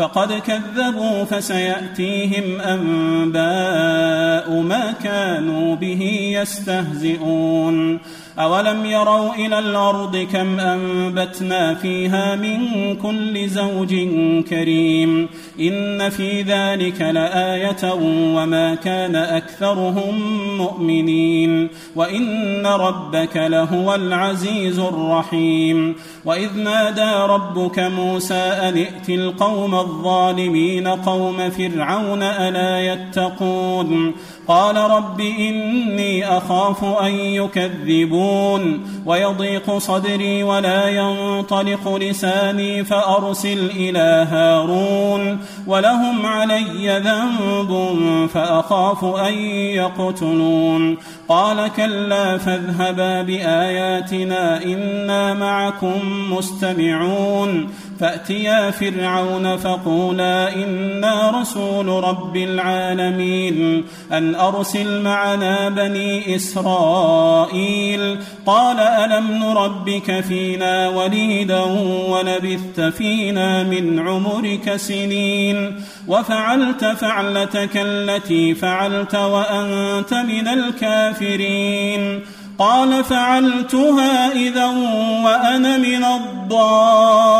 فقد كذبوا فسيأتيهم أنباء ما كانوا به يستهزئون. أولم يروا إلى الأرض كم أنبتنا فيها من كل زوج كريم. إن في ذلك لآية وما كان أكثرهم مؤمنين. وإن ربك لهو العزيز الرحيم. وإذ نادى ربك موسى أن ائت القوم الظالمين قوم فرعون ألا يتقون؟ قال رب إني أخاف أن يكذبون. ويضيق صدري ولا ينطلق لساني فأرسل إلى هارون. ولهم علي ذنب فأخاف أن يقتلون. قال كلا فاذهبا بآياتنا إنا معكم مستمعون. فأتيا فرعون فقولا إنا رسول رب العالمين أن أرسل معنا بني إسرائيل قال ألم نربك فينا وليدا ولبثت فينا من عمرك سنين وفعلت فعلتك التي فعلت وأنت من الكافرين قال فعلتها إذا وأنا من الضالين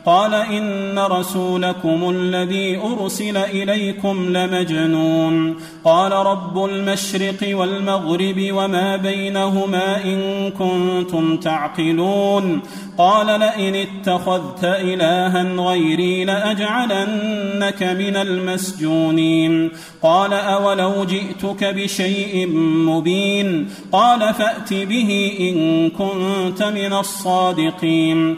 قال إن رسولكم الذي أرسل إليكم لمجنون. قال رب المشرق والمغرب وما بينهما إن كنتم تعقلون. قال لئن اتخذت الها غيري لأجعلنك من المسجونين. قال أولو جئتك بشيء مبين. قال فأت به إن كنت من الصادقين.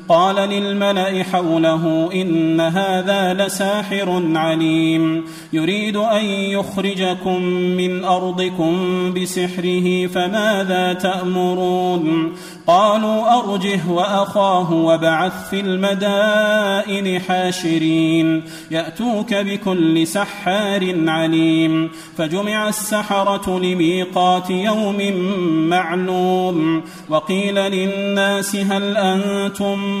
قال للملأ حوله إن هذا لساحر عليم. يريد أن يخرجكم من أرضكم بسحره فماذا تأمرون؟ قالوا أرجه وأخاه وابعث في المدائن حاشرين. يأتوك بكل سحار عليم. فجمع السحرة لميقات يوم معلوم. وقيل للناس هل أنتم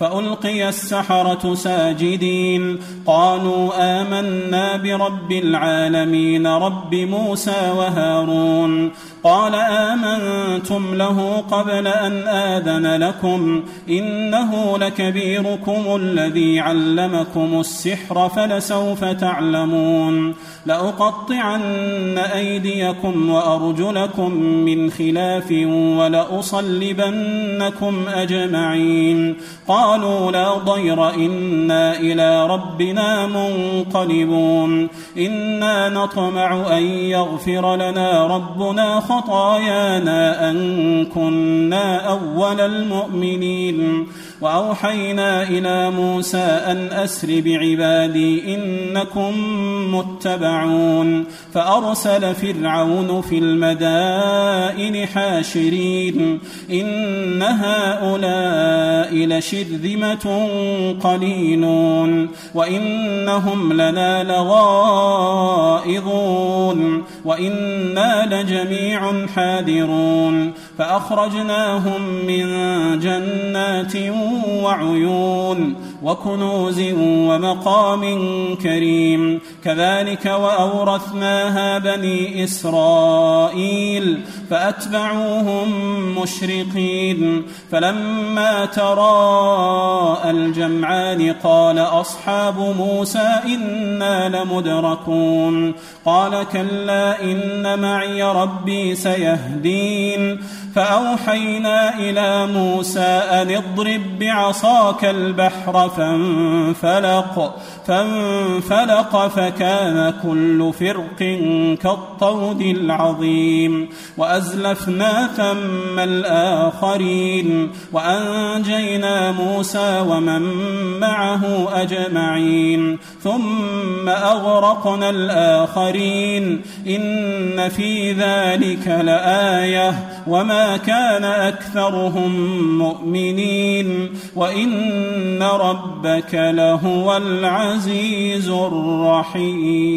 فألقي السحرة ساجدين. قالوا آمنا برب العالمين رب موسى وهارون. قال آمنتم له قبل أن آذن لكم. إنه لكبيركم الذي علمكم السحر فلسوف تعلمون. لأقطعن أيديكم وأرجلكم من خلاف ولأصلبنكم أجمعين. قالوا لا ضير إنا إلى ربنا منقلبون. إنا نطمع أن يغفر لنا ربنا خطايانا أن كنا أول المؤمنين. وأوحينا إلى موسى أن أسر بعبادي إنكم متبعون فأرسل فرعون في المدائن حاشرين إن هؤلاء لشرذمة قليلون وإنهم لنا لغائظون. وأنا لجميع حاذرون فاخرجناهم من جنات وعيون وكنوز ومقام كريم كذلك واورثناها بني اسرائيل فأتبعوهم مشرقين. فلما تراءى الجمعان قال أصحاب موسى إنا لمدركون. قال كلا إن معي ربي سيهدين. فأوحينا إلى موسى أن اضرب بعصاك البحر فانفلق فانفلق فكان كل فرق كالطود العظيم. وأزلفنا ثم الآخرين وأنجينا موسى ومن معه أجمعين. ثم أغرقنا الآخرين إن في ذلك لآية. وما كان أكثرهم مؤمنين وإن ربك لهو العزيز الرحيم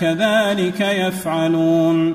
كذلك يفعلون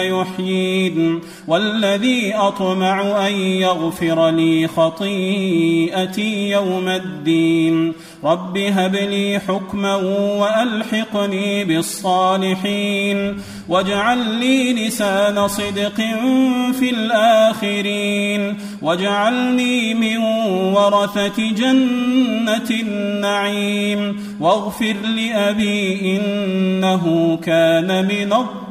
يحيين. والذي أطمع أن يغفر لي خطيئتي يوم الدين. رب هب لي حكما وألحقني بالصالحين. واجعل لي لسان صدق في الآخرين. واجعلني من ورثة جنة النعيم. واغفر لأبي إنه كان من الضالين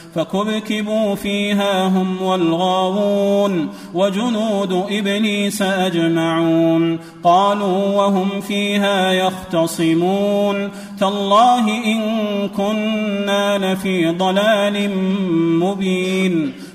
فكبكبوا فيها هم والغاوون وجنود إبليس أجمعون قالوا وهم فيها يختصمون تالله إن كنا لفي ضلال مبين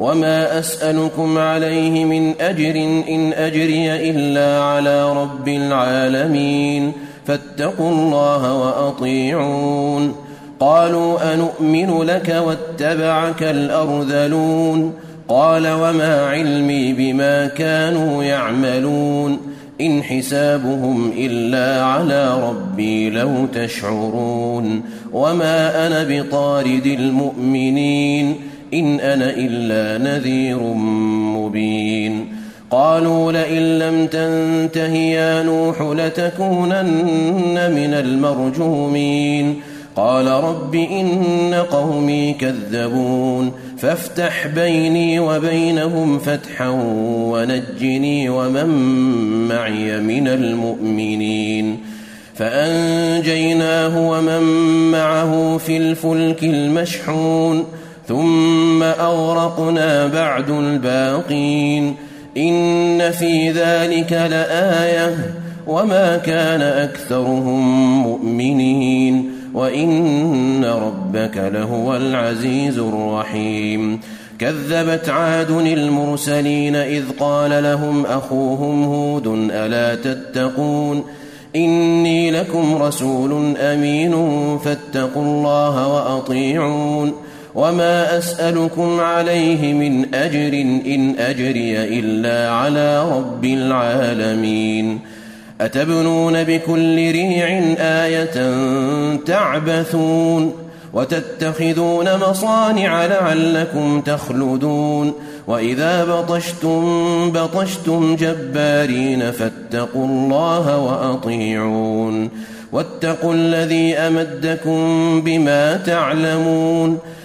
وما أسألكم عليه من أجر إن أجري إلا على رب العالمين فاتقوا الله وأطيعون قالوا أنؤمن لك واتبعك الأرذلون قال وما علمي بما كانوا يعملون إن حسابهم إلا على ربي لو تشعرون وما أنا بطارد المؤمنين إن أنا إلا نذير مبين. قالوا لئن لم تنته يا نوح لتكونن من المرجومين. قال رب إن قومي كذبون. فافتح بيني وبينهم فتحا ونجني ومن معي من المؤمنين. فأنجيناه ومن معه في الفلك المشحون. ثم أغرقنا بعد الباقين إن في ذلك لآية وما كان أكثرهم مؤمنين وإن ربك لهو العزيز الرحيم كذبت عاد المرسلين إذ قال لهم أخوهم هود ألا تتقون إني لكم رسول أمين فاتقوا الله وأطيعون وما أسألكم عليه من أجر إن أجري إلا على رب العالمين أتبنون بكل ريع آية تعبثون وتتخذون مصانع لعلكم تخلدون وإذا بطشتم بطشتم جبارين فاتقوا الله وأطيعون واتقوا الذي أمدكم بما تعلمون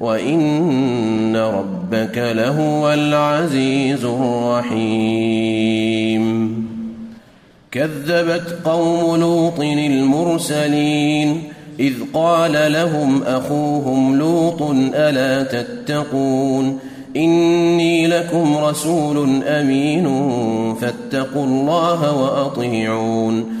وإن ربك لهو العزيز الرحيم. كذبت قوم لوط المرسلين إذ قال لهم أخوهم لوط ألا تتقون؟ إني لكم رسول أمين فاتقوا الله وأطيعون.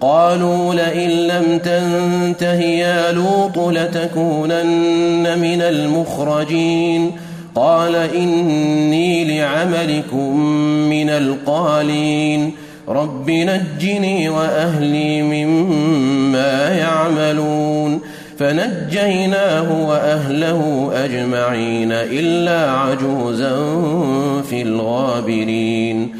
قالوا لئن لم تنته يا لوط لتكونن من المخرجين. قال إني لعملكم من القالين. رب نجني وأهلي مما يعملون. فنجيناه وأهله أجمعين إلا عجوزا في الغابرين.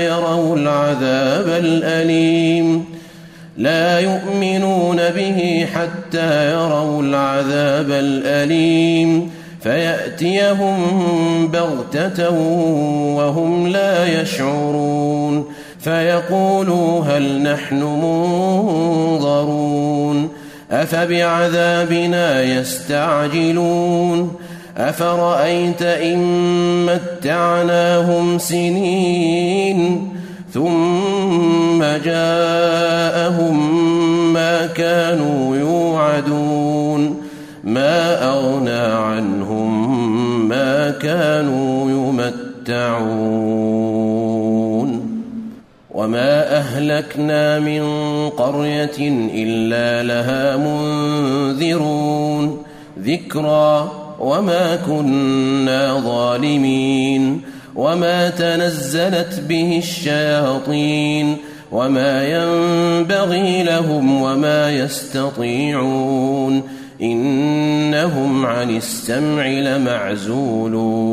يروا العذاب الأليم. لا يؤمنون به حتى يروا العذاب الأليم. فيأتيهم بغتة وهم لا يشعرون. فيقولوا هل نحن منظرون. أفبعذابنا يستعجلون. افرايت ان متعناهم سنين ثم جاءهم ما كانوا يوعدون ما اغنى عنهم ما كانوا يمتعون وما اهلكنا من قريه الا لها منذرون ذكرى وما كنا ظالمين وما تنزلت به الشياطين وما ينبغي لهم وما يستطيعون إنهم عن السمع لمعزولون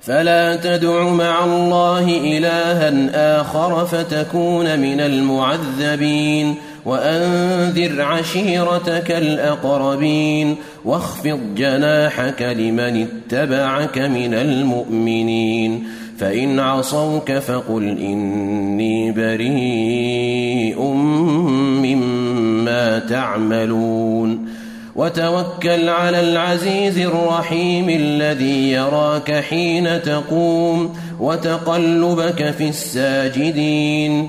فلا تدع مع الله إلها آخر فتكون من المعذبين وأنذر عشيرتك الأقربين واخفض جناحك لمن اتبعك من المؤمنين فإن عصوك فقل إني بريء مما تعملون وتوكل على العزيز الرحيم الذي يراك حين تقوم وتقلبك في الساجدين